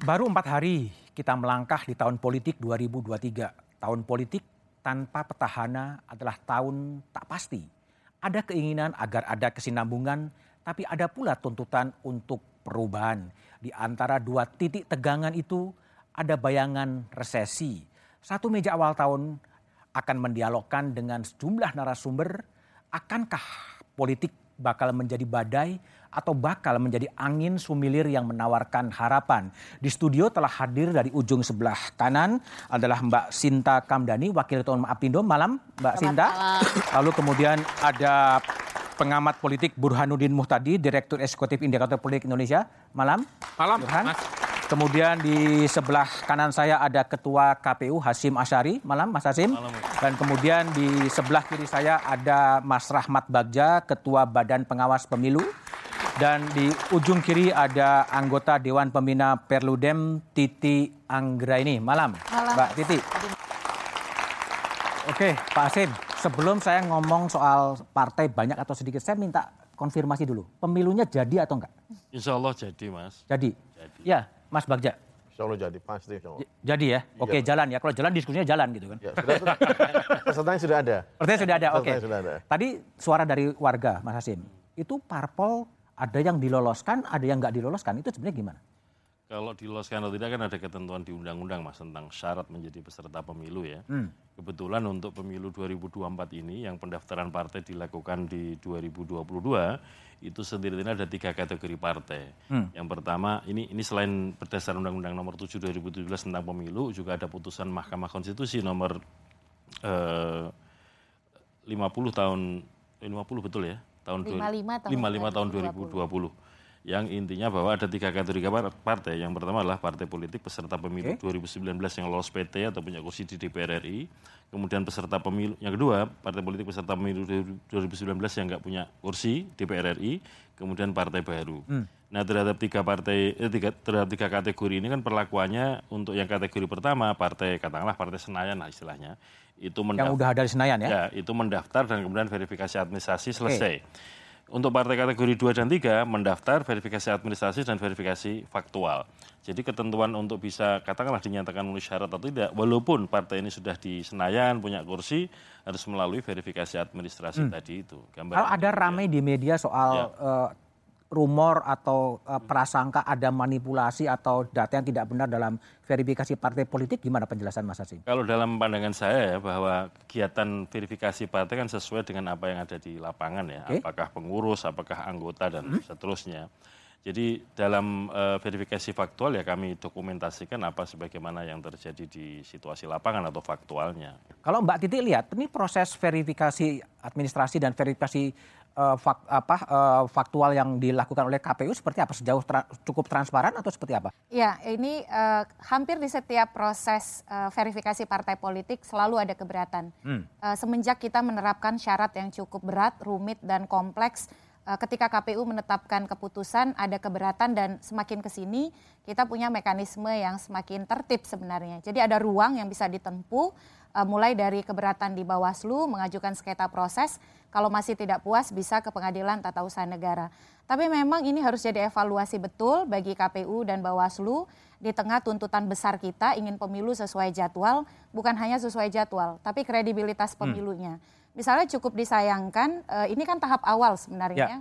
Baru empat hari kita melangkah di tahun politik 2023. Tahun politik tanpa petahana adalah tahun tak pasti. Ada keinginan agar ada kesinambungan, tapi ada pula tuntutan untuk perubahan. Di antara dua titik tegangan itu ada bayangan resesi. Satu meja awal tahun akan mendialogkan dengan sejumlah narasumber, akankah politik bakal menjadi badai atau bakal menjadi angin sumilir yang menawarkan harapan. Di studio telah hadir dari ujung sebelah kanan adalah Mbak Sinta Kamdani, Wakil Ketua Apindo. Malam Mbak Selamat Sinta. Malam. Lalu kemudian ada pengamat politik Burhanuddin Muhtadi, Direktur Eksekutif Indikator Politik Indonesia. Malam. Malam, Burhan. Mas. Kemudian di sebelah kanan saya ada Ketua KPU Hasim Asyari. Malam Mas Hasim. Malam. Dan kemudian di sebelah kiri saya ada Mas Rahmat Bagja, Ketua Badan Pengawas Pemilu. Dan di ujung kiri ada anggota Dewan Pembina Perludem Titi Anggraini. Malam, Malam. Mbak Titi. Oke, Pak Hasim, sebelum saya ngomong soal partai banyak atau sedikit, saya minta konfirmasi dulu. Pemilunya jadi atau enggak? Insya Allah jadi, Mas. Jadi? Jadi. Ya, Mas Bagja? Insya Allah jadi, pasti. Jadi ya? Oke, ya. jalan ya. Kalau jalan diskusinya jalan gitu kan? Ya, sudah, pesertanya sudah ada. Pesertanya sudah ada, oke. Okay. Tadi suara dari warga, Mas Hasim. Itu parpol ada yang diloloskan, ada yang nggak diloloskan. Itu sebenarnya gimana? Kalau diloloskan atau tidak kan ada ketentuan di undang-undang mas tentang syarat menjadi peserta pemilu ya. Hmm. Kebetulan untuk pemilu 2024 ini yang pendaftaran partai dilakukan di 2022 itu sendiri ada tiga kategori partai. Hmm. Yang pertama ini ini selain berdasarkan Undang-Undang Nomor 7 2017 tentang pemilu juga ada putusan Mahkamah Konstitusi nomor eh, 50 tahun 50 betul ya tahun 55 tahun, 55 tahun 2020 yang intinya bahwa ada tiga kategori partai. Yang pertama adalah partai politik peserta pemilu okay. 2019 yang lolos PT atau punya kursi di DPR RI. Kemudian peserta pemilu, yang kedua partai politik peserta pemilu 2019 yang nggak punya kursi DPR RI. Kemudian partai baru. Hmm. Nah terhadap tiga partai, eh, tiga, terhadap tiga kategori ini kan perlakuannya untuk yang kategori pertama partai katakanlah partai Senayan lah istilahnya itu mendaftar, yang udah ada di Senayan ya? Ya itu mendaftar dan kemudian verifikasi administrasi selesai. Okay. Untuk partai kategori 2 dan 3 mendaftar verifikasi administrasi dan verifikasi faktual. Jadi ketentuan untuk bisa katakanlah dinyatakan memenuhi syarat atau tidak, walaupun partai ini sudah di Senayan punya kursi, harus melalui verifikasi administrasi hmm. tadi itu. Gambar Kalau ada ramai ya. di media soal ya. uh, rumor atau uh, prasangka ada manipulasi atau data yang tidak benar dalam verifikasi partai politik gimana penjelasan Mas Hasim? Kalau dalam pandangan saya ya bahwa kegiatan verifikasi partai kan sesuai dengan apa yang ada di lapangan ya, okay. apakah pengurus, apakah anggota dan hmm? seterusnya. Jadi dalam uh, verifikasi faktual ya kami dokumentasikan apa sebagaimana yang terjadi di situasi lapangan atau faktualnya. Kalau Mbak Titi lihat, ini proses verifikasi administrasi dan verifikasi uh, fak, apa, uh, faktual yang dilakukan oleh KPU seperti apa? Sejauh tra cukup transparan atau seperti apa? Ya, ini uh, hampir di setiap proses uh, verifikasi partai politik selalu ada keberatan. Hmm. Uh, semenjak kita menerapkan syarat yang cukup berat, rumit dan kompleks, ketika KPU menetapkan keputusan ada keberatan dan semakin ke sini kita punya mekanisme yang semakin tertib sebenarnya. Jadi ada ruang yang bisa ditempuh uh, mulai dari keberatan di Bawaslu mengajukan sengketa proses, kalau masih tidak puas bisa ke Pengadilan Tata Usaha Negara. Tapi memang ini harus jadi evaluasi betul bagi KPU dan Bawaslu di tengah tuntutan besar kita ingin pemilu sesuai jadwal, bukan hanya sesuai jadwal, tapi kredibilitas hmm. pemilunya. Hmm. Misalnya cukup disayangkan, uh, ini kan tahap awal sebenarnya. Ya.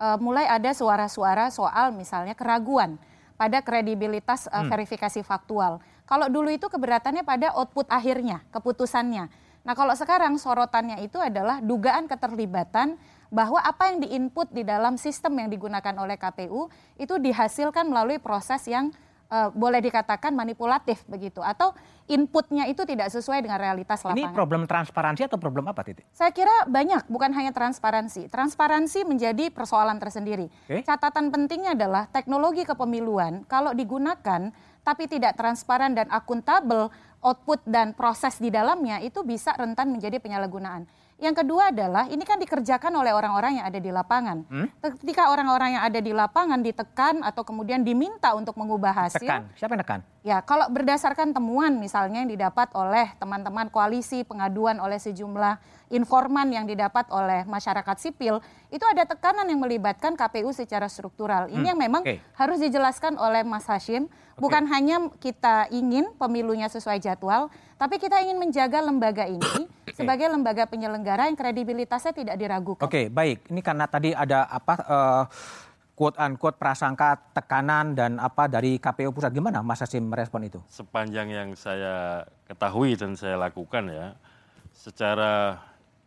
Uh, mulai ada suara-suara soal misalnya keraguan pada kredibilitas uh, hmm. verifikasi faktual. Kalau dulu itu keberatannya pada output akhirnya, keputusannya. Nah kalau sekarang sorotannya itu adalah dugaan keterlibatan bahwa apa yang diinput di dalam sistem yang digunakan oleh KPU itu dihasilkan melalui proses yang uh, boleh dikatakan manipulatif begitu atau inputnya itu tidak sesuai dengan realitas lapangan. Ini problem transparansi atau problem apa Titi? Saya kira banyak, bukan hanya transparansi. Transparansi menjadi persoalan tersendiri. Okay. Catatan pentingnya adalah teknologi kepemiluan kalau digunakan tapi tidak transparan dan akuntabel output dan proses di dalamnya itu bisa rentan menjadi penyalahgunaan. Yang kedua adalah ini kan dikerjakan oleh orang-orang yang ada di lapangan. Hmm? Ketika orang-orang yang ada di lapangan ditekan atau kemudian diminta untuk mengubah hasil. Tekan. Siapa yang tekan? Ya, kalau berdasarkan temuan misalnya yang didapat oleh teman-teman koalisi, pengaduan oleh sejumlah informan yang didapat oleh masyarakat sipil, itu ada tekanan yang melibatkan KPU secara struktural. Ini hmm, yang memang okay. harus dijelaskan oleh Mas Hashim, okay. bukan hanya kita ingin pemilunya sesuai jadwal, tapi kita ingin menjaga lembaga ini. sebagai lembaga penyelenggara yang kredibilitasnya tidak diragukan. Oke, okay, baik. Ini karena tadi ada apa uh, quote unquote prasangka tekanan dan apa dari KPU pusat gimana Mas Hashim merespon itu? Sepanjang yang saya ketahui dan saya lakukan ya, secara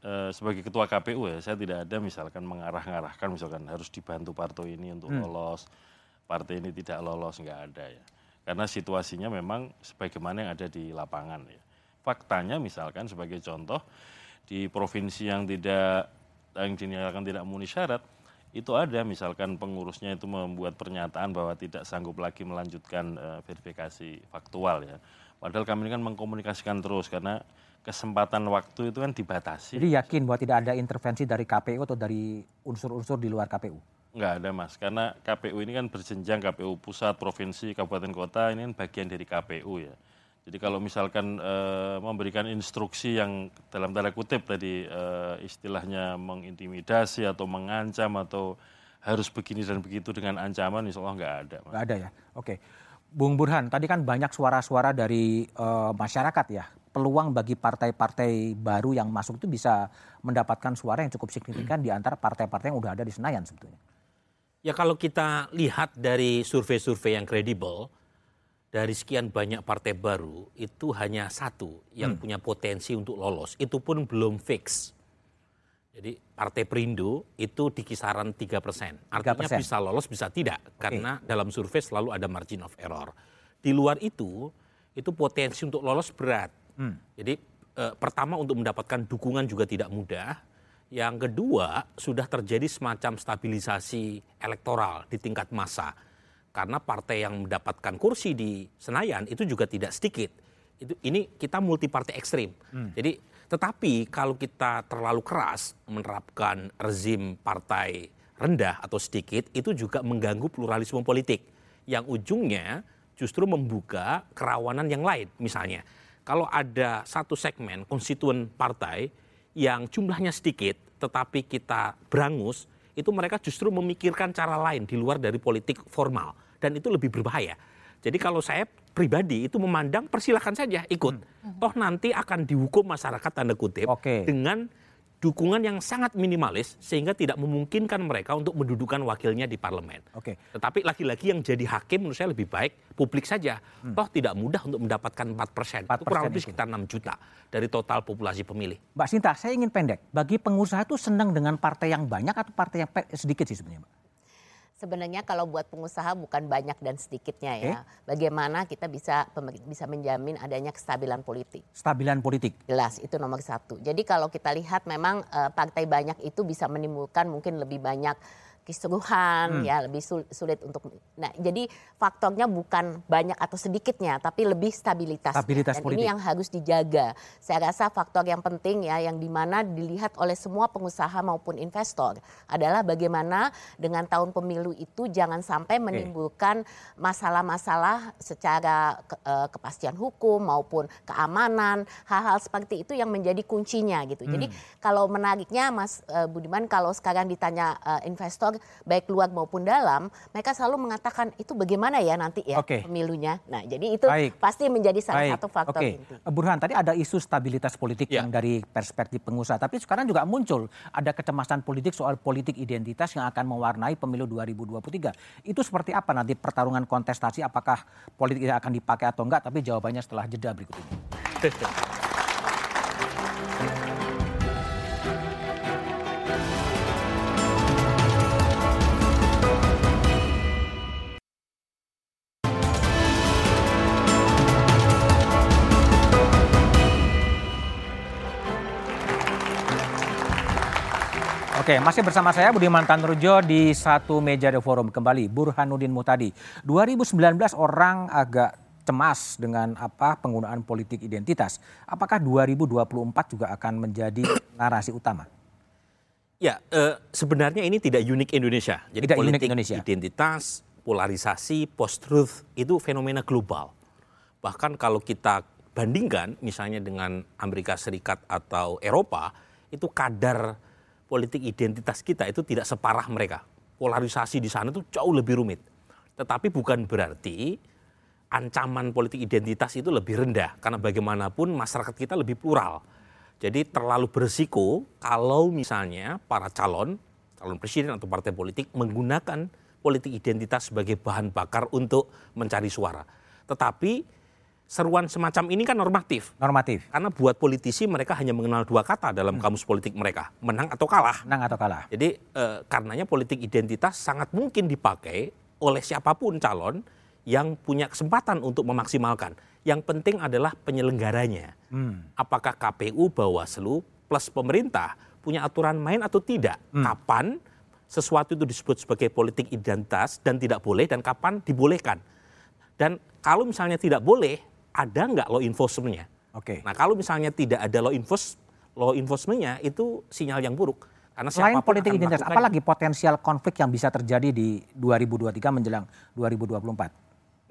Eh, sebagai ketua KPU ya saya tidak ada misalkan mengarah-ngarahkan misalkan harus dibantu partai ini untuk hmm. lolos partai ini tidak lolos nggak ada ya karena situasinya memang sebagaimana yang ada di lapangan ya faktanya misalkan sebagai contoh di provinsi yang tidak yang dinyatakan tidak memenuhi syarat itu ada misalkan pengurusnya itu membuat pernyataan bahwa tidak sanggup lagi melanjutkan uh, verifikasi faktual ya padahal kami kan mengkomunikasikan terus karena kesempatan waktu itu kan dibatasi. Jadi yakin bahwa tidak ada intervensi dari KPU atau dari unsur-unsur di luar KPU? Enggak ada mas, karena KPU ini kan berjenjang KPU pusat, provinsi, kabupaten kota ini kan bagian dari KPU ya. Jadi kalau misalkan e, memberikan instruksi yang dalam tanda kutip tadi e, istilahnya mengintimidasi atau mengancam atau harus begini dan begitu dengan ancaman, insya Allah nggak ada. Nggak ada ya, oke. Bung Burhan, tadi kan banyak suara-suara dari e, masyarakat ya peluang bagi partai-partai baru yang masuk itu bisa mendapatkan suara yang cukup signifikan di antara partai-partai yang udah ada di Senayan sebetulnya? Ya kalau kita lihat dari survei-survei yang kredibel, dari sekian banyak partai baru itu hanya satu yang hmm. punya potensi untuk lolos. Itu pun belum fix. Jadi Partai Perindo itu di kisaran 3 persen. Artinya 3%. bisa lolos, bisa tidak. Okay. Karena dalam survei selalu ada margin of error. Di luar itu, itu potensi untuk lolos berat. Hmm. Jadi eh, pertama untuk mendapatkan dukungan juga tidak mudah. Yang kedua sudah terjadi semacam stabilisasi elektoral di tingkat massa. Karena partai yang mendapatkan kursi di Senayan itu juga tidak sedikit. Itu ini kita multi partai ekstrim. Hmm. Jadi tetapi kalau kita terlalu keras menerapkan rezim partai rendah atau sedikit itu juga mengganggu pluralisme politik yang ujungnya justru membuka kerawanan yang lain misalnya kalau ada satu segmen konstituen partai yang jumlahnya sedikit tetapi kita berangus, itu mereka justru memikirkan cara lain di luar dari politik formal dan itu lebih berbahaya. Jadi kalau saya pribadi itu memandang persilahkan saja ikut. Hmm. Toh nanti akan dihukum masyarakat tanda kutip okay. dengan dukungan yang sangat minimalis sehingga tidak memungkinkan mereka untuk mendudukan wakilnya di parlemen. Oke. Tetapi lagi-lagi yang jadi hakim menurut saya lebih baik publik saja. Hmm. Toh tidak mudah untuk mendapatkan 4 persen. Itu kurang lebih sekitar 6 juta dari total populasi pemilih. Mbak Sinta, saya ingin pendek. Bagi pengusaha itu senang dengan partai yang banyak atau partai yang sedikit sih sebenarnya Mbak? Sebenarnya kalau buat pengusaha bukan banyak dan sedikitnya ya. Bagaimana kita bisa bisa menjamin adanya kestabilan politik. Stabilan politik. Jelas itu nomor satu. Jadi kalau kita lihat memang uh, partai banyak itu bisa menimbulkan mungkin lebih banyak kisruhan hmm. ya lebih sulit untuk nah jadi faktornya bukan banyak atau sedikitnya tapi lebih stabilitas stabilitas dan politik. ini yang harus dijaga saya rasa faktor yang penting ya yang di mana dilihat oleh semua pengusaha maupun investor adalah bagaimana dengan tahun pemilu itu jangan sampai menimbulkan masalah-masalah secara ke, uh, kepastian hukum maupun keamanan hal-hal seperti itu yang menjadi kuncinya gitu hmm. jadi kalau menariknya Mas uh, Budiman kalau sekarang ditanya uh, investor baik luar maupun dalam, mereka selalu mengatakan itu bagaimana ya nanti ya okay. pemilunya. Nah, jadi itu Baik. pasti menjadi salah Baik. satu faktor okay. inti. Burhan, tadi ada isu stabilitas politik ya. yang dari perspektif pengusaha, tapi sekarang juga muncul ada kecemasan politik soal politik identitas yang akan mewarnai pemilu 2023. Itu seperti apa nanti pertarungan kontestasi apakah politik akan dipakai atau enggak, tapi jawabannya setelah jeda berikut ini. Oke, masih bersama saya Budiman Tanrujo di satu meja The Forum kembali Burhanuddin Mutadi. 2019 orang agak cemas dengan apa penggunaan politik identitas. Apakah 2024 juga akan menjadi narasi utama? Ya, eh, sebenarnya ini tidak unik Indonesia. Jadi Tidak politik Indonesia. identitas, polarisasi, post-truth itu fenomena global. Bahkan kalau kita bandingkan misalnya dengan Amerika Serikat atau Eropa, itu kadar politik identitas kita itu tidak separah mereka. Polarisasi di sana itu jauh lebih rumit. Tetapi bukan berarti ancaman politik identitas itu lebih rendah karena bagaimanapun masyarakat kita lebih plural. Jadi terlalu berisiko kalau misalnya para calon, calon presiden atau partai politik menggunakan politik identitas sebagai bahan bakar untuk mencari suara. Tetapi seruan semacam ini kan normatif. Normatif, Karena buat politisi mereka hanya mengenal dua kata dalam kamus politik mereka, menang atau kalah. menang atau kalah? Jadi eh, karenanya politik identitas sangat mungkin dipakai oleh siapa pun calon yang punya kesempatan untuk memaksimalkan. Yang penting adalah penyelenggaranya. Apakah KPU, Bawaslu, plus pemerintah punya aturan main atau tidak? Kapan sesuatu itu disebut sebagai politik identitas dan tidak boleh dan kapan dibolehkan? Dan kalau misalnya tidak boleh, ada nggak law enforcement-nya? Oke. Nah kalau misalnya tidak ada law enforce, law enforcement-nya itu sinyal yang buruk. Karena Selain politik identitas, melakukan- apalagi potensial konflik yang bisa terjadi di 2023 menjelang 2024?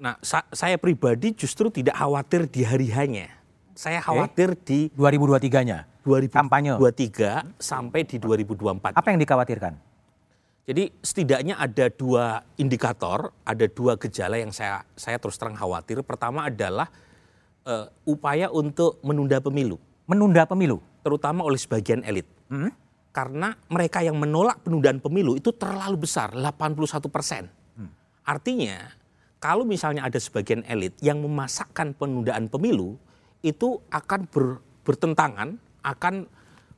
Nah, sa- saya pribadi justru tidak khawatir di hari hanya. Saya khawatir di 2023-nya, kampanye. 2023 sampai di 2024. Apa yang dikhawatirkan? Jadi setidaknya ada dua indikator, ada dua gejala yang saya saya terus terang khawatir. Pertama adalah eh, upaya untuk menunda pemilu, Menunda pemilu. terutama oleh sebagian elit. Karena mereka yang menolak penundaan pemilu itu terlalu besar, 81 persen. Artinya, kalau misalnya ada sebagian elit yang memasakkan penundaan pemilu, itu akan ber- bertentangan, akan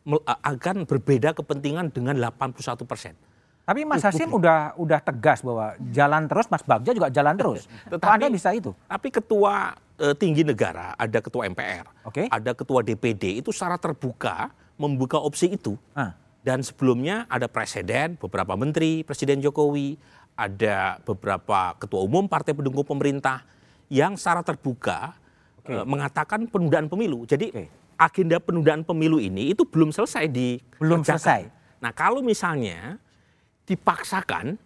mel- akan berbeda kepentingan dengan 81 persen. Tapi Mas Hasim udah udah tegas bahwa jalan terus, Mas Bagja juga jalan terus. Kok Anda bisa itu? Tapi ketua eh, tinggi negara, ada ketua MPR, Oke. ada ketua DPD itu secara terbuka membuka opsi itu. Ah. Dan sebelumnya ada presiden, beberapa menteri, Presiden Jokowi, ada beberapa ketua umum partai pendukung pemerintah yang secara terbuka eh, mengatakan penundaan pemilu. Jadi Oke. agenda penundaan pemilu ini itu belum selesai di Belum selesai. Nah kalau misalnya dipaksakan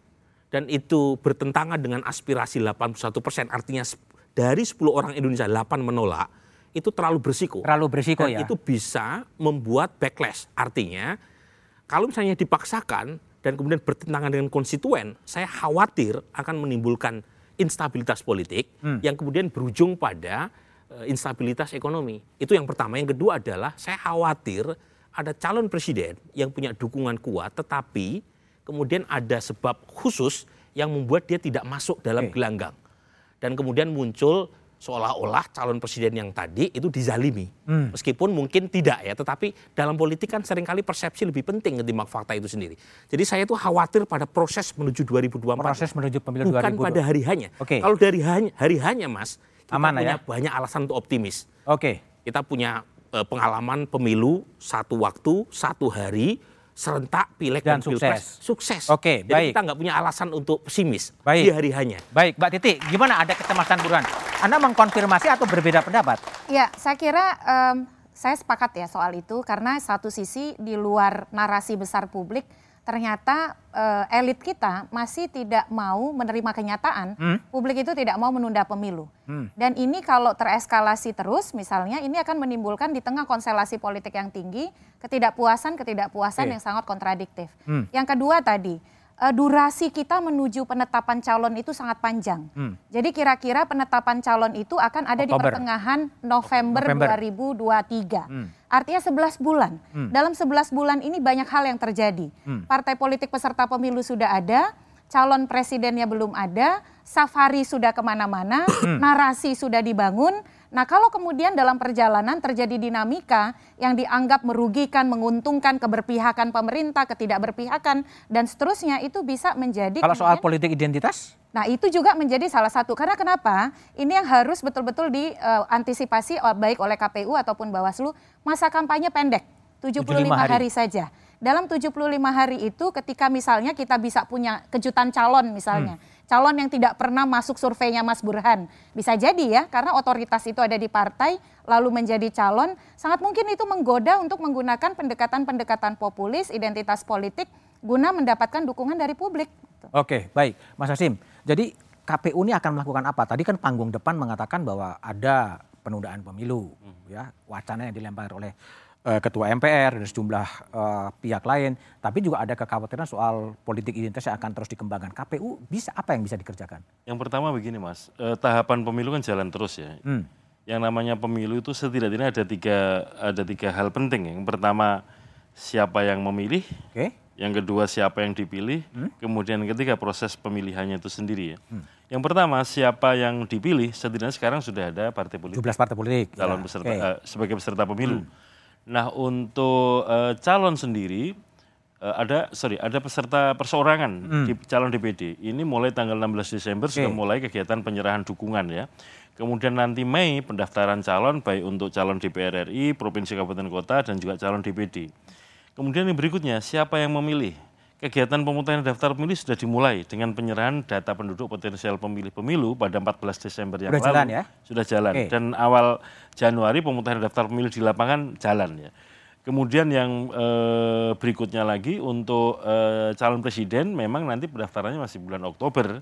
dan itu bertentangan dengan aspirasi 81 persen, artinya dari 10 orang Indonesia 8 menolak, itu terlalu berisiko. Terlalu berisiko Dan ya. itu bisa membuat backlash. Artinya kalau misalnya dipaksakan dan kemudian bertentangan dengan konstituen, saya khawatir akan menimbulkan instabilitas politik Hmm. yang kemudian berujung pada eh, instabilitas ekonomi. Itu yang pertama. Yang kedua adalah saya khawatir ada calon presiden yang punya dukungan kuat tetapi kemudian ada sebab khusus yang membuat dia tidak masuk dalam Oke. gelanggang. Dan kemudian muncul seolah-olah calon presiden yang tadi itu dizalimi. Hmm. Meskipun mungkin tidak ya, tetapi dalam politik kan sering kali persepsi lebih penting ketimbang fakta itu sendiri. Jadi saya itu khawatir pada proses menuju 2024. Proses menuju pemilu Bukan 2024. pada hari hanya. Oke. Kalau dari hanya, hari hanya Mas, kita Aman punya ya. banyak alasan untuk optimis. Oke. Kita punya eh, pengalaman pemilu satu waktu, satu hari, serentak, pileg Dan dan, pilpres. sukses. Sukses. Oke, Jadi baik. kita nggak punya alasan untuk pesimis Baik. di hari hanya. Baik, Mbak Titi, gimana ada kecemasan Burhan? Anda mengkonfirmasi atau berbeda pendapat? Ya, saya kira em, saya sepakat ya soal itu karena satu sisi di luar narasi besar publik ternyata eh, elit kita masih tidak mau menerima kenyataan publik itu tidak mau menunda pemilu. Dan ini kalau tereskalasi terus misalnya ini akan menimbulkan di tengah konstelasi politik yang tinggi ketidakpuasan-ketidakpuasan Oke. yang sangat kontradiktif. Yang kedua tadi eh, durasi kita menuju penetapan calon itu sangat panjang. Jadi kira-kira penetapan calon itu akan ada di Oktober. pertengahan November, November. 2023. Artinya 11 bulan. Dalam 11 bulan ini banyak hal yang terjadi. Partai politik peserta pemilu sudah ada, calon presidennya belum ada, safari sudah ke mana-mana, narasi sudah dibangun. Nah kalau kemudian dalam perjalanan terjadi dinamika yang dianggap merugikan, menguntungkan keberpihakan pemerintah, ketidakberpihakan, dan seterusnya itu bisa menjadi Kalau soal politik identitas, Nah itu juga menjadi salah satu karena kenapa ini yang harus betul-betul diantisipasi baik oleh KPU ataupun Bawaslu masa kampanye pendek 75, 75 hari. hari. saja. Dalam 75 hari itu ketika misalnya kita bisa punya kejutan calon misalnya. Hmm. Calon yang tidak pernah masuk surveinya Mas Burhan. Bisa jadi ya, karena otoritas itu ada di partai, lalu menjadi calon, sangat mungkin itu menggoda untuk menggunakan pendekatan-pendekatan populis, identitas politik, guna mendapatkan dukungan dari publik. Oke, baik. Mas Hasim, jadi KPU ini akan melakukan apa? Tadi kan panggung depan mengatakan bahwa ada penundaan pemilu, hmm. ya wacana yang dilempar oleh uh, ketua MPR dan sejumlah uh, pihak lain, tapi juga ada kekhawatiran soal politik identitas yang akan terus dikembangkan. KPU bisa apa yang bisa dikerjakan? Yang pertama begini mas, uh, tahapan pemilu kan jalan terus ya. Hmm. Yang namanya pemilu itu setidaknya ada tiga ada tiga hal penting. Yang pertama siapa yang memilih, okay. yang kedua siapa yang dipilih, hmm? kemudian yang ketiga proses pemilihannya itu sendiri ya. Hmm. Yang pertama siapa yang dipilih setidaknya sekarang sudah ada partai politik. 17 partai politik. Calon ya, peserta okay. uh, sebagai peserta pemilu. Hmm. Nah untuk uh, calon sendiri uh, ada sorry ada peserta perseorangan hmm. di calon DPD. Ini mulai tanggal 16 Desember okay. sudah mulai kegiatan penyerahan dukungan ya. Kemudian nanti Mei pendaftaran calon baik untuk calon DPR RI, provinsi kabupaten kota dan juga calon DPD. Kemudian yang berikutnya siapa yang memilih? Kegiatan pemutahiran daftar pemilih sudah dimulai dengan penyerahan data penduduk potensial pemilih pemilu pada 14 Desember yang sudah lalu. Jalan ya? Sudah jalan. Okay. Dan awal Januari pemutahiran daftar pemilih di lapangan jalan ya. Kemudian yang eh, berikutnya lagi untuk eh, calon presiden memang nanti pendaftarannya masih bulan Oktober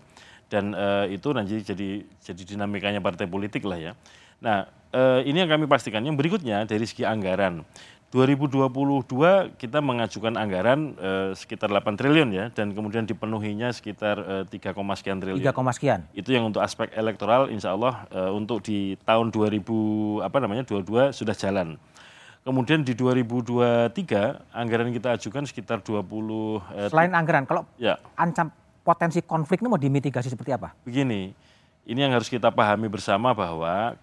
dan eh, itu nanti jadi jadi dinamikanya partai politik lah ya. Nah, eh, ini yang kami pastikan. Yang berikutnya dari segi anggaran. 2022 kita mengajukan anggaran eh, sekitar 8 triliun ya dan kemudian dipenuhinya sekitar eh, 3, sekian triliun. 3, sekian. Itu yang untuk aspek elektoral insya Allah eh, untuk di tahun 2000 apa namanya 22 sudah jalan. Kemudian di 2023 anggaran kita ajukan sekitar 20 eh, Selain anggaran kalau ya. ancam potensi konflik ini mau dimitigasi seperti apa? Begini. Ini yang harus kita pahami bersama bahwa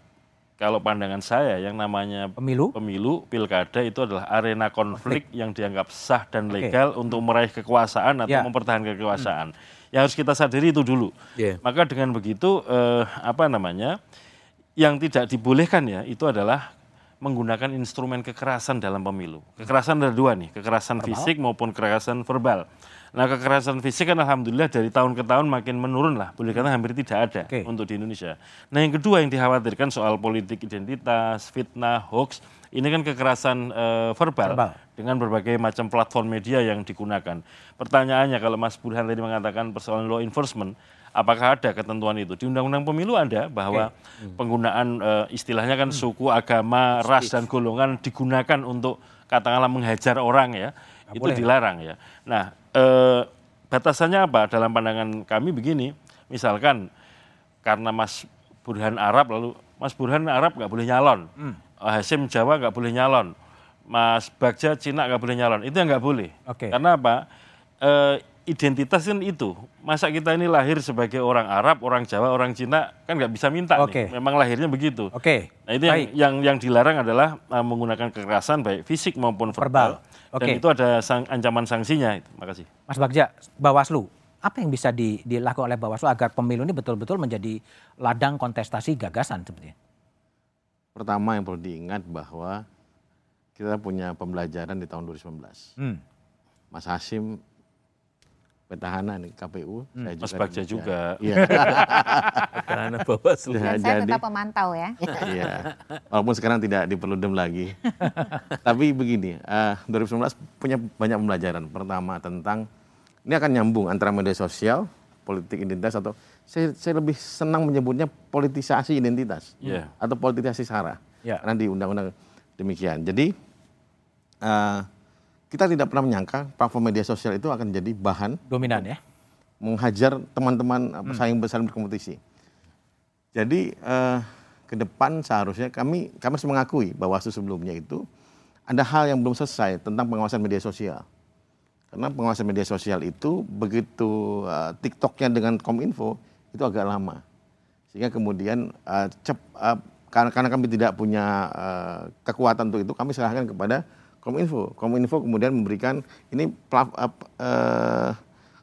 kalau pandangan saya yang namanya pemilu, pemilu pilkada itu adalah arena konflik, konflik. yang dianggap sah dan legal okay. untuk meraih kekuasaan atau yeah. mempertahankan kekuasaan. Hmm. Yang harus kita sadari itu dulu. Yeah. Maka dengan begitu eh, apa namanya yang tidak dibolehkan ya itu adalah menggunakan instrumen kekerasan dalam pemilu. Kekerasan ada dua nih, kekerasan verbal. fisik maupun kekerasan verbal. Nah kekerasan fisik kan alhamdulillah dari tahun ke tahun makin menurun lah, boleh kata hampir tidak ada okay. untuk di Indonesia. Nah yang kedua yang dikhawatirkan soal politik identitas, fitnah, hoax, ini kan kekerasan uh, verbal, verbal dengan berbagai macam platform media yang digunakan. Pertanyaannya kalau Mas Burhan tadi mengatakan persoalan law enforcement, apakah ada ketentuan itu? Di Undang-Undang Pemilu ada bahwa okay. hmm. penggunaan uh, istilahnya kan hmm. suku, agama, ras dan golongan digunakan untuk katakanlah menghajar orang ya, Gak itu boleh. dilarang ya. Nah eh, batasannya apa dalam pandangan kami begini, misalkan karena Mas Burhan Arab lalu Mas Burhan Arab nggak boleh nyalon, hmm. Hasim Jawa nggak boleh nyalon, Mas Bagja Cina nggak boleh nyalon, itu yang nggak boleh. Okay. Karena apa? E, identitas kan itu. Masa kita ini lahir sebagai orang Arab, orang Jawa, orang Cina kan nggak bisa minta okay. nih. Memang lahirnya begitu. Oke. Okay. Nah itu yang, yang yang dilarang adalah uh, menggunakan kekerasan baik fisik maupun verbal. verbal. Okay. Dan itu ada sang, ancaman sanksinya. Terima kasih. Mas Bagja, Bawaslu, apa yang bisa di, dilakukan oleh Bawaslu agar pemilu ini betul-betul menjadi ladang kontestasi gagasan sebetulnya? Pertama yang perlu diingat bahwa kita punya pembelajaran di tahun 2019. Hmm. Mas Hasim petahana nih KPU. Hmm. Saya Mas Bagja juga. Iya. petahana Bawaslu. Dan saya tetap pemantau ya. Iya. Walaupun sekarang tidak diperludem lagi. Tapi begini, uh, eh, 2019 punya banyak pembelajaran. Pertama tentang ini akan nyambung antara media sosial, politik identitas atau saya, saya lebih senang menyebutnya politisasi identitas yeah. atau politisasi sara. Yeah. Karena di undang-undang demikian. Jadi uh, kita tidak pernah menyangka platform media sosial itu akan jadi bahan dominan ya menghajar teman-teman hmm. pesaing besar berkompetisi. Jadi eh, ke depan seharusnya kami kami harus mengakui bahwa sebelumnya itu ada hal yang belum selesai tentang pengawasan media sosial. Karena pengawasan media sosial itu begitu uh, TikToknya dengan Kominfo itu agak lama. Sehingga kemudian uh, cep, uh, karena, karena kami tidak punya uh, kekuatan untuk itu, kami serahkan kepada Kominfo. Kominfo kemudian memberikan ini uh, uh,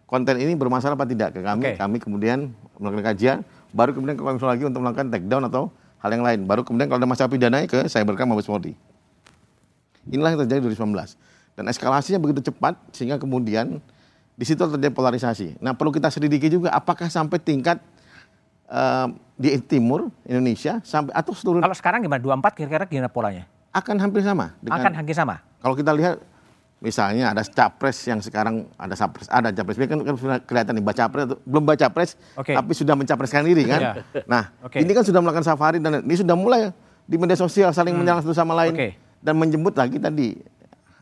konten ini bermasalah apa tidak ke kami. Okay. Kami kemudian melakukan kajian, baru kemudian ke Kominfo lagi untuk melakukan take down atau hal yang lain. Baru kemudian kalau ada masalah pidana ke Cybercrime Mabes Polri. Inilah yang terjadi 2019. dan eskalasinya begitu cepat sehingga kemudian di situ terjadi polarisasi. Nah perlu kita selidiki juga apakah sampai tingkat uh, di timur Indonesia sampai atau seluruh. Kalau sekarang gimana? 24 kira-kira gimana polanya? Akan hampir sama. Dengan, akan hampir sama. Kalau kita lihat misalnya ada capres yang sekarang ada capres ada capres kan, kan kelihatan nih baca pres belum baca pres okay. tapi sudah mencapreskan diri kan yeah. nah okay. ini kan sudah melakukan safari dan ini sudah mulai di media sosial saling hmm. menyerang satu sama lain okay. dan menjemput lagi tadi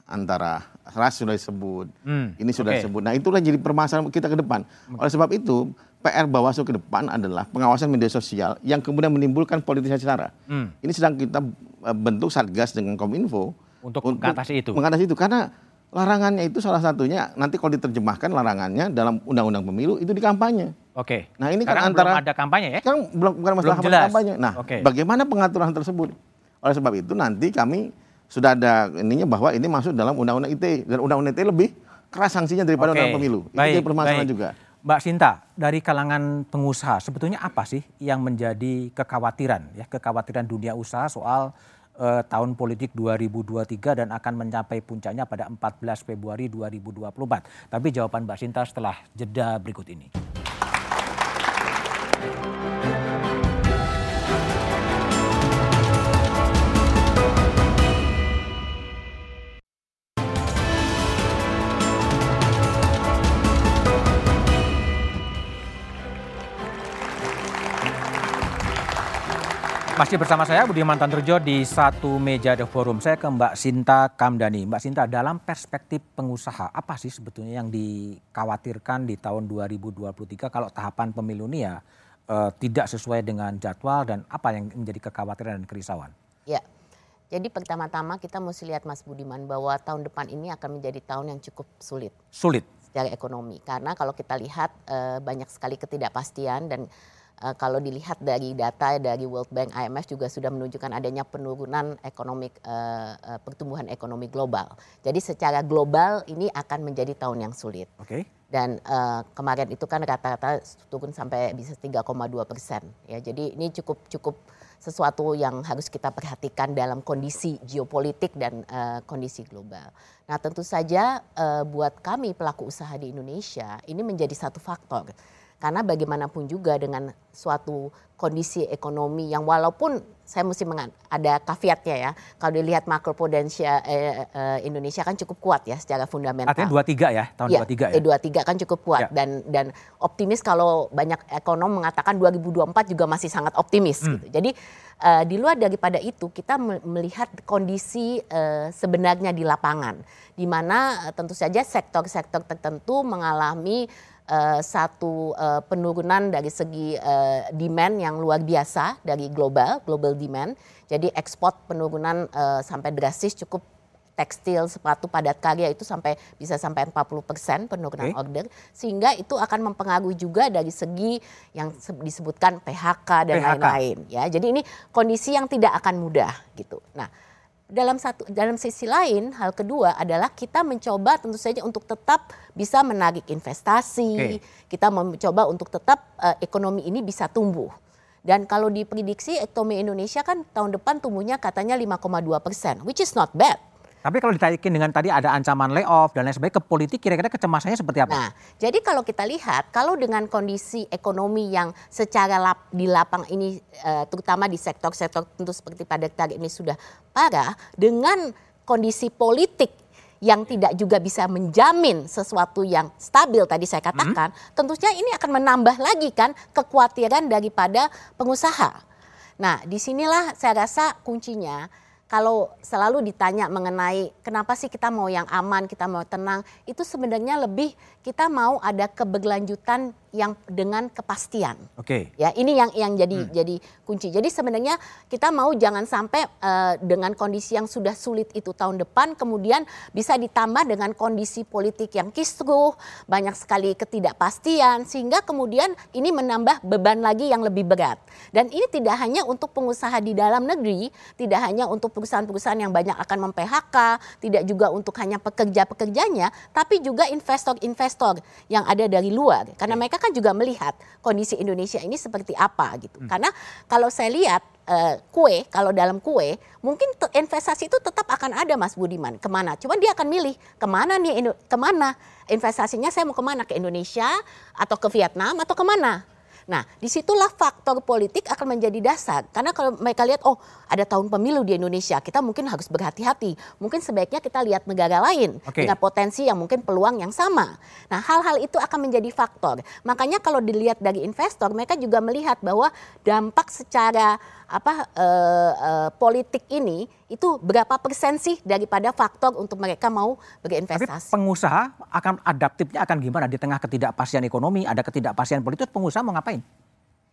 antara ras sudah disebut hmm. ini sudah okay. disebut nah itulah jadi permasalahan kita ke depan oleh sebab itu PR Bawaslu ke depan adalah pengawasan media sosial yang kemudian menimbulkan politisasi sara. Hmm. Ini sedang kita eh, bentuk satgas dengan Kominfo untuk, untuk mengatasi itu. Mengatasi itu karena larangannya itu salah satunya nanti kalau diterjemahkan larangannya dalam undang-undang pemilu itu di kampanye. Oke. Nah ini kan antara belum ada kampanye ya? Kan belum bukan masalah belum jelas. kampanye. Nah, Oke. bagaimana pengaturan tersebut? Oleh sebab itu nanti kami sudah ada ininya bahwa ini masuk dalam undang-undang ITE dan undang-undang ITE lebih keras sanksinya daripada undang pemilu. Baik, itu permasalahan baik. juga. Mbak Sinta, dari kalangan pengusaha sebetulnya apa sih yang menjadi kekhawatiran ya kekhawatiran dunia usaha soal eh, tahun politik 2023 dan akan mencapai puncaknya pada 14 Februari 2024. Tapi jawaban Mbak Sinta setelah jeda berikut ini. Masih bersama saya Budi Mantanturjo di satu meja The Forum. Saya ke Mbak Sinta Kamdani. Mbak Sinta, dalam perspektif pengusaha, apa sih sebetulnya yang dikhawatirkan di tahun 2023 kalau tahapan pemilu ini ya eh, tidak sesuai dengan jadwal dan apa yang menjadi kekhawatiran dan kerisauan? Ya, jadi pertama-tama kita mesti lihat Mas Budiman bahwa tahun depan ini akan menjadi tahun yang cukup sulit. Sulit? Secara ekonomi. Karena kalau kita lihat eh, banyak sekali ketidakpastian dan uh, kalau dilihat dari data dari World Bank IMF juga sudah menunjukkan adanya penurunan ekonomi uh, uh, pertumbuhan ekonomi global. Jadi secara global ini akan menjadi tahun yang sulit. Oke. Okay. Dan uh, kemarin itu kan rata-rata turun sampai bisa 3,2 persen. Ya, jadi ini cukup cukup sesuatu yang harus kita perhatikan dalam kondisi geopolitik dan uh, kondisi global. Nah tentu saja uh, buat kami pelaku usaha di Indonesia ini menjadi satu faktor karena bagaimanapun juga dengan suatu kondisi ekonomi yang walaupun saya mesti ada kafiatnya ya. Kalau dilihat makro eh, eh, Indonesia kan cukup kuat ya secara fundamental. Artinya 23 ya, tahun ya, 23 ya. 23 kan cukup kuat ya. dan dan optimis kalau banyak ekonom mengatakan 2024 juga masih sangat optimis hmm. gitu. Jadi uh, di luar daripada itu kita melihat kondisi uh, sebenarnya di lapangan di mana uh, tentu saja sektor-sektor tertentu mengalami uh, satu uh, penurunan dari segi uh, demand yang luar biasa dari global, global demand. Jadi ekspor penurunan uh, sampai drastis cukup tekstil, sepatu padat karya itu sampai bisa sampai 40 persen penurunan okay. order, sehingga itu akan mempengaruhi juga dari segi yang disebutkan PHK dan lain-lain. Ya, jadi ini kondisi yang tidak akan mudah gitu. Nah, dalam satu dalam sisi lain hal kedua adalah kita mencoba tentu saja untuk tetap bisa menarik investasi. Okay. kita mencoba untuk tetap uh, ekonomi ini bisa tumbuh. Dan kalau diprediksi ekonomi Indonesia kan tahun depan tumbuhnya katanya 5,2 persen which is not bad tapi kalau ditaikin dengan tadi ada ancaman layoff dan lain sebagainya ke politik kira-kira kecemasannya seperti apa? Nah, jadi kalau kita lihat kalau dengan kondisi ekonomi yang secara lap, di lapang ini uh, terutama di sektor-sektor tentu seperti pada target ini sudah parah dengan kondisi politik yang tidak juga bisa menjamin sesuatu yang stabil tadi saya katakan, hmm. tentunya ini akan menambah lagi kan kekhawatiran daripada pengusaha. Nah, di sinilah saya rasa kuncinya kalau selalu ditanya mengenai kenapa sih kita mau yang aman, kita mau tenang, itu sebenarnya lebih kita mau ada keberlanjutan yang dengan kepastian. Oke. Okay. Ya, ini yang yang jadi hmm. jadi kunci. Jadi sebenarnya kita mau jangan sampai uh, dengan kondisi yang sudah sulit itu tahun depan kemudian bisa ditambah dengan kondisi politik yang kisruh, banyak sekali ketidakpastian sehingga kemudian ini menambah beban lagi yang lebih berat. Dan ini tidak hanya untuk pengusaha di dalam negeri, tidak hanya untuk perusahaan-perusahaan yang banyak akan mem-PHK, tidak juga untuk hanya pekerja-pekerjanya, tapi juga investor-investor yang ada dari luar. Karena mereka kan juga melihat kondisi Indonesia ini seperti apa gitu. Hmm. Karena kalau saya lihat uh, kue, kalau dalam kue, mungkin investasi itu tetap akan ada Mas Budiman. Ke mana? Cuma dia akan milih ke mana nih, ke mana investasinya saya mau ke mana? Ke Indonesia atau ke Vietnam atau ke mana? Nah, di situlah faktor politik akan menjadi dasar. Karena kalau mereka lihat, oh ada tahun pemilu di Indonesia, kita mungkin harus berhati-hati. Mungkin sebaiknya kita lihat negara lain okay. dengan potensi yang mungkin peluang yang sama. Nah, hal-hal itu akan menjadi faktor. Makanya kalau dilihat dari investor, mereka juga melihat bahwa dampak secara apa uh, uh, politik ini itu berapa persen sih daripada faktor untuk mereka mau berinvestasi. Tapi pengusaha akan adaptifnya akan gimana di tengah ketidakpastian ekonomi, ada ketidakpastian politik, pengusaha mau ngapain?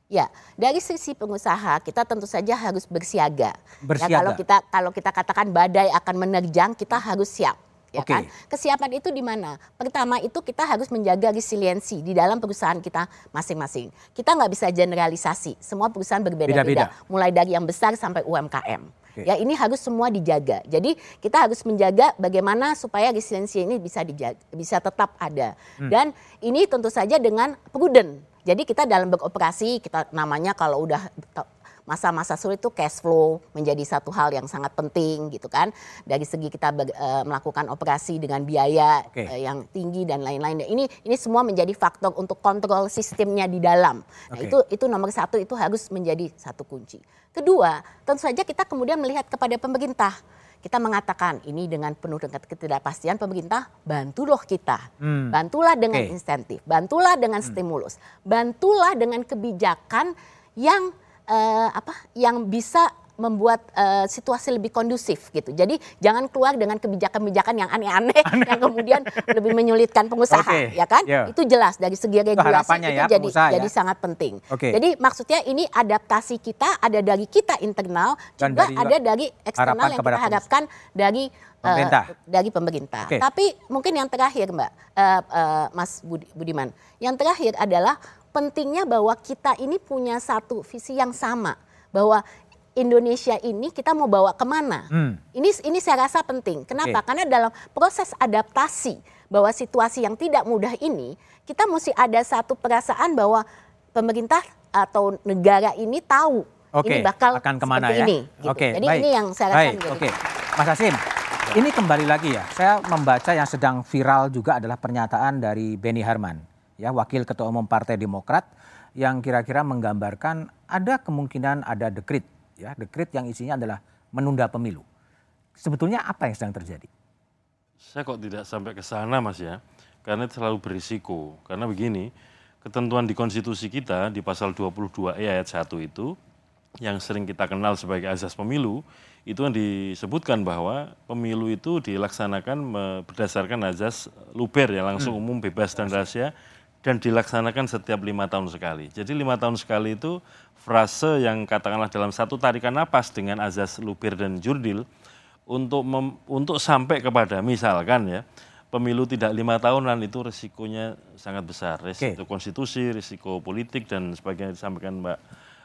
Ya, dari sisi pengusaha kita tentu saja harus bersiaga. Bersiaga. Ya, kalau kita kalau kita katakan badai akan menerjang, kita harus siap ya okay. kan? Kesiapan itu di mana? Pertama itu kita harus menjaga resiliensi di dalam perusahaan kita masing-masing. Kita nggak bisa generalisasi, semua perusahahan berbeda-beda, mulai dari yang besar sampai UMKM. Okay. Ya ini harus semua dijaga. Jadi kita harus menjaga bagaimana supaya resiliensi ini bisa dijaga, bisa tetap ada. Hmm. Dan ini tentu saja dengan prudent. Jadi kita dalam beroperasi kita namanya kalau udah masa-masa sulit itu cash flow menjadi satu hal yang sangat penting gitu kan. Dari segi kita uh, melakukan operasi dengan biaya okay. uh, eh, yang tinggi dan lain-lain. Ini ini semua menjadi faktor untuk kontrol sistemnya di dalam. Nah, okay. itu itu nomor satu itu harus menjadi satu kunci. Kedua, tentu saja kita kemudian melihat kepada pemerintah kita mengatakan ini dengan penuh dengan ketidakpastian pemerintah bantu loh kita hmm. bantulah dengan okay. insentif bantulah dengan hmm. stimulus bantulah dengan kebijakan yang uh, apa yang bisa membuat uh, situasi lebih kondusif gitu. Jadi jangan keluar dengan kebijakan-kebijakan yang aneh-aneh yang kemudian lebih menyulitkan pengusaha, okay. ya kan? Yeah. Itu jelas dari segi regulasi itu, itu ya, jadi ya. jadi sangat penting. Okay. Jadi maksudnya ini adaptasi kita ada dari kita internal Dan juga dari ada dari eksternal yang kita harapkan dari eh, pemerintah. Uh, dari pemerintah. Okay. Tapi mungkin yang terakhir Mbak uh, uh, Mas Budiman, yang terakhir adalah pentingnya bahwa kita ini punya satu visi yang sama bahwa Indonesia ini kita mau bawa ke mana? Hmm. Ini ini saya rasa penting. Kenapa? Okay. Karena dalam proses adaptasi bahwa situasi yang tidak mudah ini, kita mesti ada satu perasaan bahwa pemerintah atau negara ini tahu okay. ini bakal akan ke mana ya? ini. Gitu. Oke, okay, Jadi baik. ini yang saya rasa. Oke, okay. Mas Hasim, ini kembali lagi ya. Saya membaca yang sedang viral juga adalah pernyataan dari Benny Harman ya Wakil Ketua Umum Partai Demokrat yang kira-kira menggambarkan ada kemungkinan ada dekrit ya dekrit yang isinya adalah menunda pemilu. Sebetulnya apa yang sedang terjadi? Saya kok tidak sampai ke sana Mas ya. Karena itu selalu berisiko. Karena begini, ketentuan di konstitusi kita di pasal 22 E ayat 1 itu yang sering kita kenal sebagai azas pemilu itu kan disebutkan bahwa pemilu itu dilaksanakan berdasarkan azas luber ya langsung hmm. umum bebas dan rahasia dan dilaksanakan setiap lima tahun sekali. Jadi lima tahun sekali itu frase yang katakanlah dalam satu tarikan napas dengan azas lubir dan jurdil untuk mem, untuk sampai kepada misalkan ya pemilu tidak lima tahunan itu risikonya sangat besar, risiko okay. konstitusi, risiko politik dan sebagainya disampaikan Mbak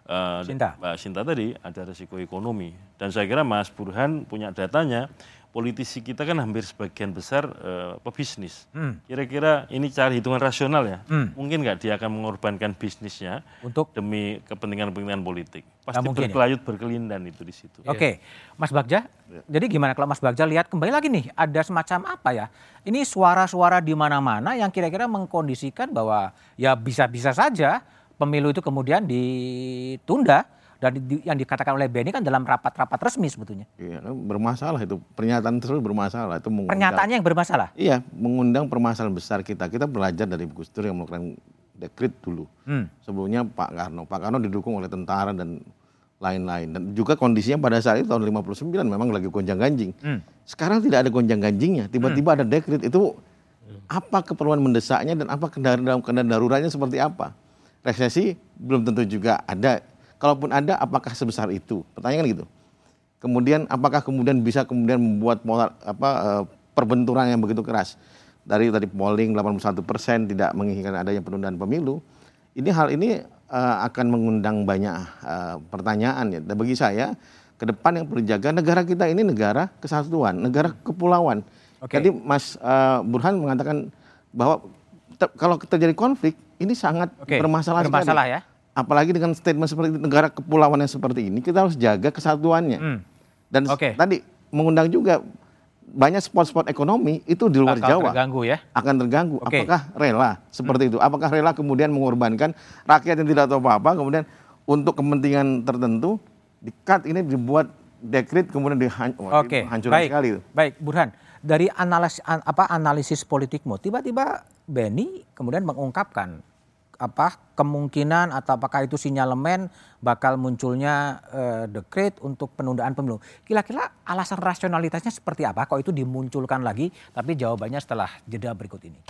uh, Sinta. Mbak Sinta tadi ada risiko ekonomi dan saya kira Mas Burhan punya datanya politisi kita kan hampir sebagian besar uh, pebisnis. Hmm. Kira-kira ini cari hitungan rasional ya. Hmm. Mungkin nggak dia akan mengorbankan bisnisnya untuk demi kepentingan-kepentingan politik. Pasti ya. berkelayut ya? berkelindan itu di situ. Oke, okay. Mas Bagja. Jadi gimana kalau Mas Bagja lihat kembali lagi nih ada semacam apa ya? Ini suara-suara di mana-mana yang kira-kira mengkondisikan bahwa ya bisa-bisa saja pemilu itu kemudian ditunda dan di, yang dikatakan oleh Benny kan dalam rapat-rapat resmi sebetulnya. Iya, kan bermasalah itu pernyataan tersebut bermasalah itu mengundang, Pernyataannya yang bermasalah. Iya, mengundang permasalahan besar kita. Kita belajar dari Gus Dur yang melakukan dekrit dulu. Hmm. Sebelumnya Pak Karno. Pak Karno didukung oleh tentara dan lain-lain. Dan juga kondisinya pada saat itu tahun 59 memang lagi gonjang ganjing. Hmm. Sekarang tidak ada gonjang ganjingnya. Tiba-tiba hmm. ada dekrit itu apa keperluan mendesaknya dan apa dalam keadaan daruratnya seperti apa? Resesi belum tentu juga ada Kalaupun ada, apakah sebesar itu? Pertanyaan gitu. Kemudian apakah kemudian bisa kemudian membuat pola, apa, uh, perbenturan yang begitu keras? Dari tadi polling 81 persen tidak menginginkan adanya penundaan pemilu. Ini hal ini uh, akan mengundang banyak uh, pertanyaan ya. Dan bagi saya, ke depan yang perlu dijaga negara kita ini negara kesatuan, negara kepulauan. Okay. Jadi Mas uh, Burhan mengatakan bahwa kalau terjadi konflik ini sangat okay. bermasalah, bermasalah sekali. ya. Apalagi dengan statement seperti negara kepulauan yang seperti ini, kita harus jaga kesatuannya. Hmm. Dan okay. tadi mengundang juga banyak spot-spot ekonomi itu di luar Jawa terganggu ya. akan terganggu. Okay. Apakah rela seperti hmm. itu? Apakah rela kemudian mengorbankan rakyat yang tidak tahu apa-apa kemudian untuk kepentingan tertentu di-cut ini dibuat dekrit kemudian dihancurkan okay. Baik. sekali. Baik, Burhan. Dari analis apa analisis politikmu, tiba-tiba Benny kemudian mengungkapkan apa kemungkinan atau apakah itu sinyalemen bakal munculnya uh, dekret untuk penundaan pemilu. Kira-kira alasan rasionalitasnya seperti apa? Kok itu dimunculkan lagi? Tapi jawabannya setelah jeda berikut ini.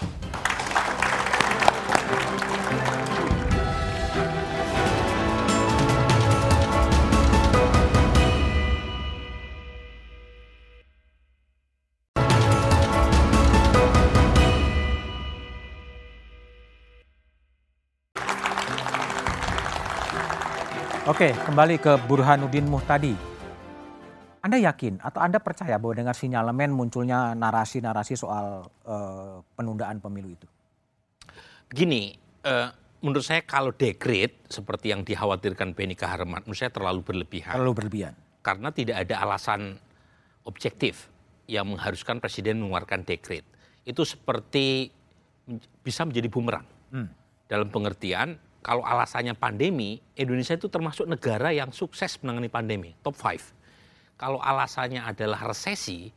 Oke, kembali ke Burhanuddin Muhtadi. Anda yakin atau Anda percaya bahwa dengan sinyalemen munculnya narasi-narasi soal uh, penundaan pemilu itu? Begini, uh, menurut saya kalau dekret seperti yang dikhawatirkan Benny Kaharman, menurut saya terlalu berlebihan. Terlalu berlebihan. Karena tidak ada alasan objektif yang mengharuskan presiden mengeluarkan dekret. Itu seperti bisa menjadi bumerang. Hmm. Dalam pengertian kalau alasannya pandemi, Indonesia itu termasuk negara yang sukses menangani pandemi, top 5. Kalau alasannya adalah resesi,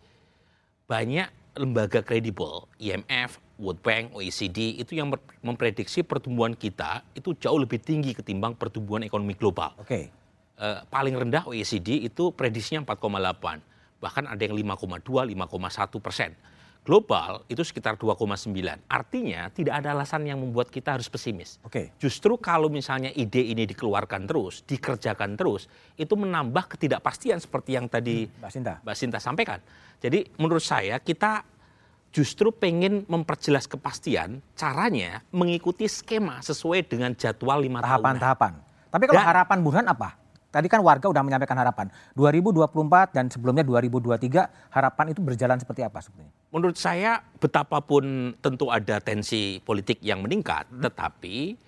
banyak lembaga kredibel, IMF, World Bank, OECD itu yang memprediksi pertumbuhan kita itu jauh lebih tinggi ketimbang pertumbuhan ekonomi global. Oke. Okay. Uh, paling rendah OECD itu prediksinya 4,8, bahkan ada yang 5,2, 5,1 persen global itu sekitar 2,9. Artinya tidak ada alasan yang membuat kita harus pesimis. Oke. Okay. Justru kalau misalnya ide ini dikeluarkan terus, dikerjakan terus, itu menambah ketidakpastian seperti yang tadi hmm, Mbak Sinta. Mbak Sinta sampaikan. Jadi menurut saya kita justru pengen memperjelas kepastian, caranya mengikuti skema sesuai dengan jadwal lima tahapan. Tahapan-tahapan. Tapi kalau Dan, harapan Burhan apa? Tadi kan warga udah menyampaikan harapan. 2024 dan sebelumnya 2023 harapan itu berjalan seperti apa sebetulnya? Menurut saya betapapun tentu ada tensi politik yang meningkat, hmm. tetapi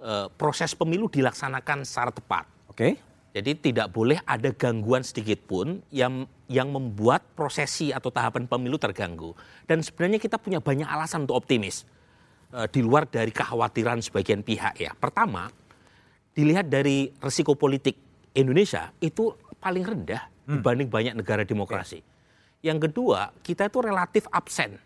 e, proses pemilu dilaksanakan secara tepat. Oke. Okay. Jadi tidak boleh ada gangguan sedikit pun yang yang membuat prosesi atau tahapan pemilu terganggu. Dan sebenarnya kita punya banyak alasan untuk optimis e, di luar dari kekhawatiran sebagian pihak ya. Pertama, dilihat dari resiko politik Indonesia itu paling rendah hmm. dibanding banyak negara demokrasi. Yang kedua, kita itu relatif absen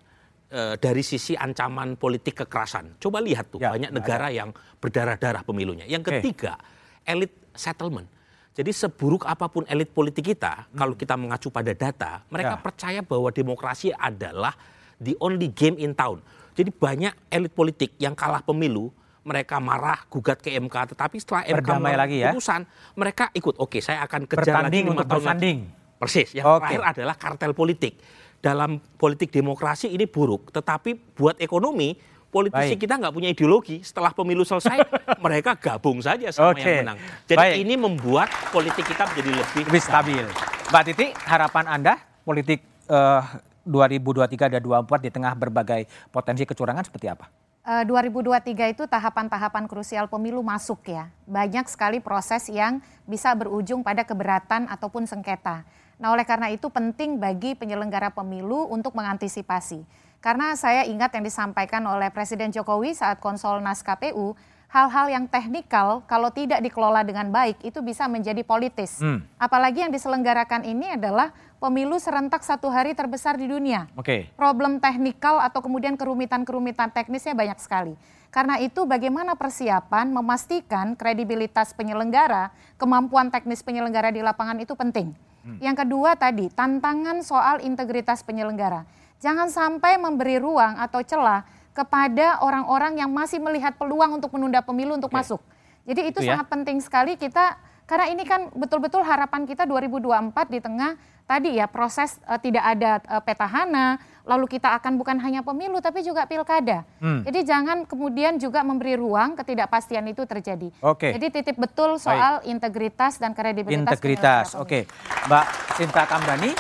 e, dari sisi ancaman politik kekerasan. Coba lihat tuh ya, banyak negara ya. yang berdarah-darah pemilunya. Yang ketiga, okay. elit settlement. Jadi seburuk apa pun elit politik kita, hmm. kalau kita mengacu pada data, mereka ya. percaya bahwa demokrasi adalah the only game in town. Jadi banyak elit politik yang kalah pemilu mereka marah gugat ke MK tetapi setelah MK lagi ya? putusan mereka ikut oke saya akan kejar Bertanding lagi untuk bersanding persis yang okay. terakhir adalah kartel politik dalam politik demokrasi ini buruk tetapi buat ekonomi politisi Baik. kita nggak punya ideologi setelah pemilu selesai mereka gabung saja sama okay. yang menang jadi Baik. ini membuat politik kita menjadi lebih, lebih stabil Mbak Titi harapan Anda politik uh, 2023 dan 2024 di tengah berbagai potensi kecurangan seperti apa? 2023 eh, itu tahapan-tahapan krusial pemilu masuk ya. Banyak sekali proses yang bisa berujung pada keberatan ataupun sengketa. Nah oleh karena itu penting bagi penyelenggara pemilu untuk mengantisipasi. Karena saya ingat yang disampaikan oleh Presiden Jokowi saat konsolnas KPU, hal-hal yang teknikal kalau tidak dikelola dengan baik itu bisa menjadi politis. Hmm. Apalagi yang diselenggarakan ini adalah pemilu serentak satu hari terbesar di dunia. Oke. Okay. Problem teknikal atau kemudian kerumitan-kerumitan teknisnya banyak sekali. Karena itu bagaimana persiapan memastikan kredibilitas penyelenggara, kemampuan teknis penyelenggara di lapangan itu penting. Hmm. Yang kedua tadi, tantangan soal integritas penyelenggara. Jangan sampai memberi ruang atau celah kepada orang-orang yang masih melihat peluang untuk menunda pemilu untuk okay. masuk. Jadi itu, itu ya? sangat penting sekali kita Karena ini kan betul-betul harapan kita 2024 di tengah tadi ya proses uh, tidak ada uh, petahana, lalu kita akan bukan hanya pemilu tapi juga pilkada. Hmm. Jadi jangan kemudian juga memberi ruang ketidakpastian itu terjadi. Oke. Jadi titip betul soal Baik. integritas dan kredibilitas. Integritas, oke. Mbak Sinta Kamdani,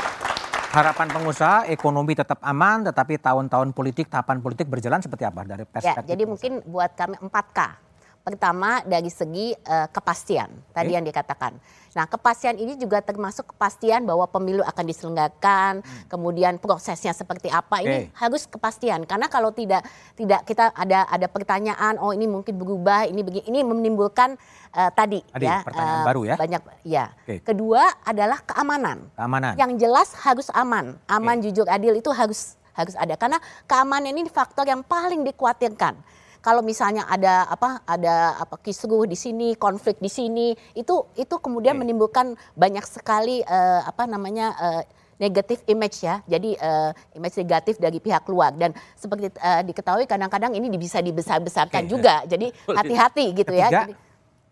harapan pengusaha ekonomi tetap aman, tetapi tahun-tahun politik, tahapan politik berjalan seperti apa dari ya, perspektif? Ya, jadi pengusaha? mungkin buat kami 4K. Pertama dari segi uh, kepastian tadi okay. yang dikatakan. Nah kepastian ini juga termasuk kepastian bahwa pemilu akan diselenggarakan, hmm. kemudian prosesnya seperti apa okay. ini harus kepastian karena kalau tidak tidak kita ada ada pertanyaan oh ini mungkin berubah ini begini ini menimbulkan uh, tadi, tadi ya pertanyaan uh, baru ya banyak ya. Okay. Kedua adalah keamanan. Keamanan. Yang jelas harus aman, aman okay. jujur adil itu harus harus ada karena keamanan ini faktor yang paling dikhawatirkan kalau misalnya ada apa ada apa kisruh di sini, konflik di sini, itu itu kemudian menimbulkan banyak sekali uh, apa namanya uh, negatif image ya. Jadi uh, image negatif dari pihak luar dan seperti uh, diketahui kadang-kadang ini bisa dibesar-besarkan okay. juga. Jadi hati-hati gitu ya. Ketiga, ya. Jadi,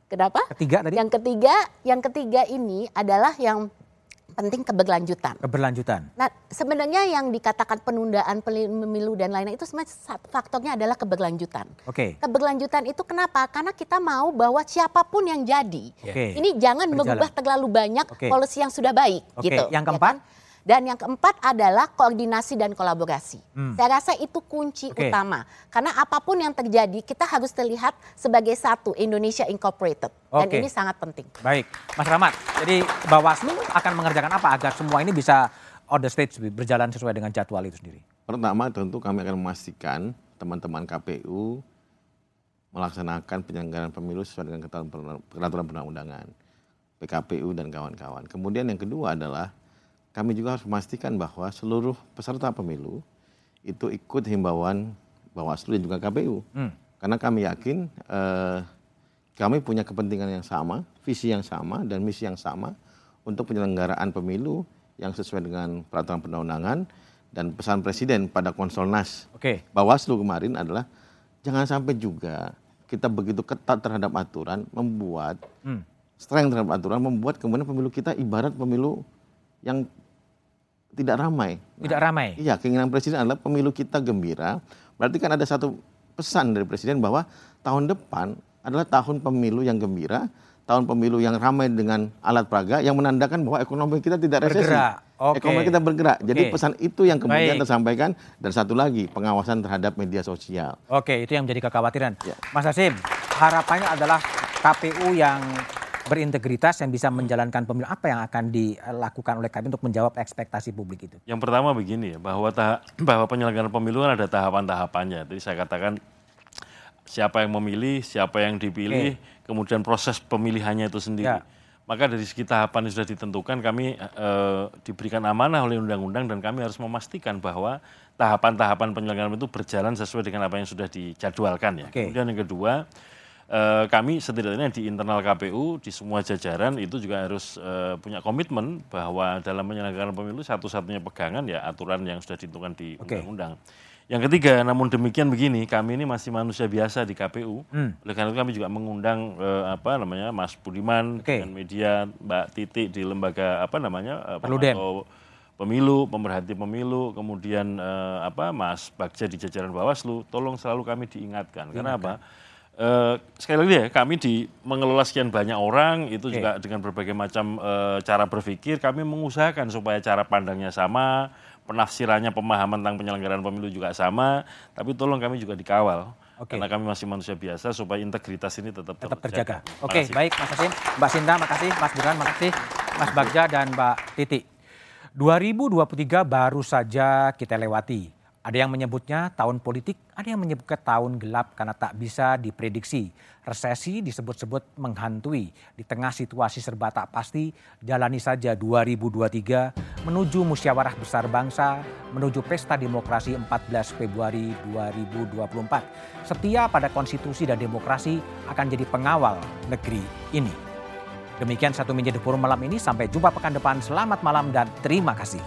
kenapa? Ketiga tadi. Yang ketiga, yang ketiga ini adalah yang penting keberlanjutan. Keberlanjutan. Nah, sebenarnya yang dikatakan penundaan pemilu dan lainnya itu sebenarnya faktornya adalah keberlanjutan. Oke. Okay. Keberlanjutan itu kenapa? Karena kita mau bahwa siapa pun yang jadi, okay. ini jangan Berjalan. merubah terlalu banyak okay. polisi yang sudah baik. Okay. Gitu. Yang keempat? Ya kan? Dan yang keempat adalah koordinasi dan kolaborasi. Hmm. Saya rasa itu kunci okay. utama. Karena apa pun yang terjadi, kita harus terlihat sebagai satu Indonesia Incorporated. Dan ini sangat penting. Baik, Mas Rahmat. Jadi Bawaslu akan mengerjakan apa agar semua ini bisa on the stage berjalan sesuai dengan jadwal itu sendiri? Pertama tentu kami akan memastikan teman-teman KPU melaksanakan penyelenggaraan pemilu sesuai dengan peraturan perundang-undangan. PKPU dan kawan-kawan. Kemudian yang kedua adalah kami juga harus memastikan bahwa seluruh peserta pemilu itu ikut himbauan Bawaslu dan juga KPU. Hmm. Karena kami yakin eh, kami punya kepentingan yang sama, visi yang sama, dan misi yang sama untuk penyelenggaraan pemilu yang sesuai dengan peraturan perundang-undangan dan pesan Presiden pada Konsolnas okay. Bawaslu kemarin adalah jangan sampai juga kita begitu ketat terhadap aturan membuat hmm. strength terhadap aturan membuat kemudian pemilu kita ibarat pemilu yang tidak ramai. Tidak nah, ramai. Iya, keinginan presiden adalah pemilu kita gembira. Berarti kan ada satu pesan dari presiden bahwa tahun depan adalah tahun pemilu yang gembira, tahun pemilu yang ramai dengan alat peraga yang menandakan bahwa ekonomi kita tidak resesi. Bergerak. Okay. Ekonomi kita bergerak. Okay. Jadi pesan itu yang kemudian Baik. tersampaikan dan satu lagi pengawasan terhadap media sosial. Oke, itu yang menjadi kekhawatiran. Ya. Mas Hasim, harapannya adalah KPU yang berintegritas yang bisa menjalankan pemilu apa yang akan dilakukan oleh kami untuk menjawab ekspektasi publik itu? Yang pertama begini ya bahwa tahap, bahwa penyelenggaraan pemilu kan ada tahapan-tahapannya. Jadi saya katakan siapa yang memilih, siapa yang dipilih, okay. kemudian proses pemilihannya itu sendiri. Ya. Maka dari segi tahapan yang sudah ditentukan kami e, diberikan amanah oleh undang-undang dan kami harus memastikan bahwa tahapan-tahapan penyelenggaraan itu berjalan sesuai dengan apa yang sudah dijadwalkan ya. Okay. Kemudian yang kedua eh, kami setidaknya di internal KPU di semua jajaran itu juga harus eh, punya komitmen bahwa dalam penyelenggaraan pemilu satu-satunya pegangan ya aturan yang sudah ditentukan di undang-undang. Okay. Yang ketiga, namun demikian begini, kami ini masih manusia biasa di KPU. Hmm. Oleh karena itu kami juga mengundang eh, apa namanya Mas Budiman okay. dengan media Mbak Titi di lembaga apa namanya eh, pemilu, pemerhati pemilu, kemudian eh, apa Mas Bagja di jajaran Bawaslu, tolong selalu kami diingatkan. Diingatkan. Karena apa? Uh, sekali lagi ya, kami di mengelola sekian banyak orang itu okay. juga dengan berbagai macam uh, cara berpikir, kami mengusahakan supaya cara pandangnya sama, penafsirannya, pemahaman tentang penyelenggaraan pemilu juga sama, tapi tolong kami juga dikawal. Okay. Karena kami masih manusia biasa supaya integritas ini tetap, tetap terjaga. Oke, okay, baik Mas Hasim, Mbak Sinta, makasih, Mas Burhan, makasih, Mas Bagja dan Mbak Titi. 2023 baru saja kita lewati ada yang menyebutnya tahun politik, ada yang menyebutnya tahun gelap karena tak bisa diprediksi. Resesi disebut-sebut menghantui. Di tengah situasi serba tak pasti, jalani saja 2023 menuju musyawarah besar bangsa, menuju pesta demokrasi 14 Februari 2024. Setia pada konstitusi dan demokrasi akan jadi pengawal negeri ini. Demikian satu Minja The Forum malam ini. Sampai jumpa pekan depan. Selamat malam dan terima kasih.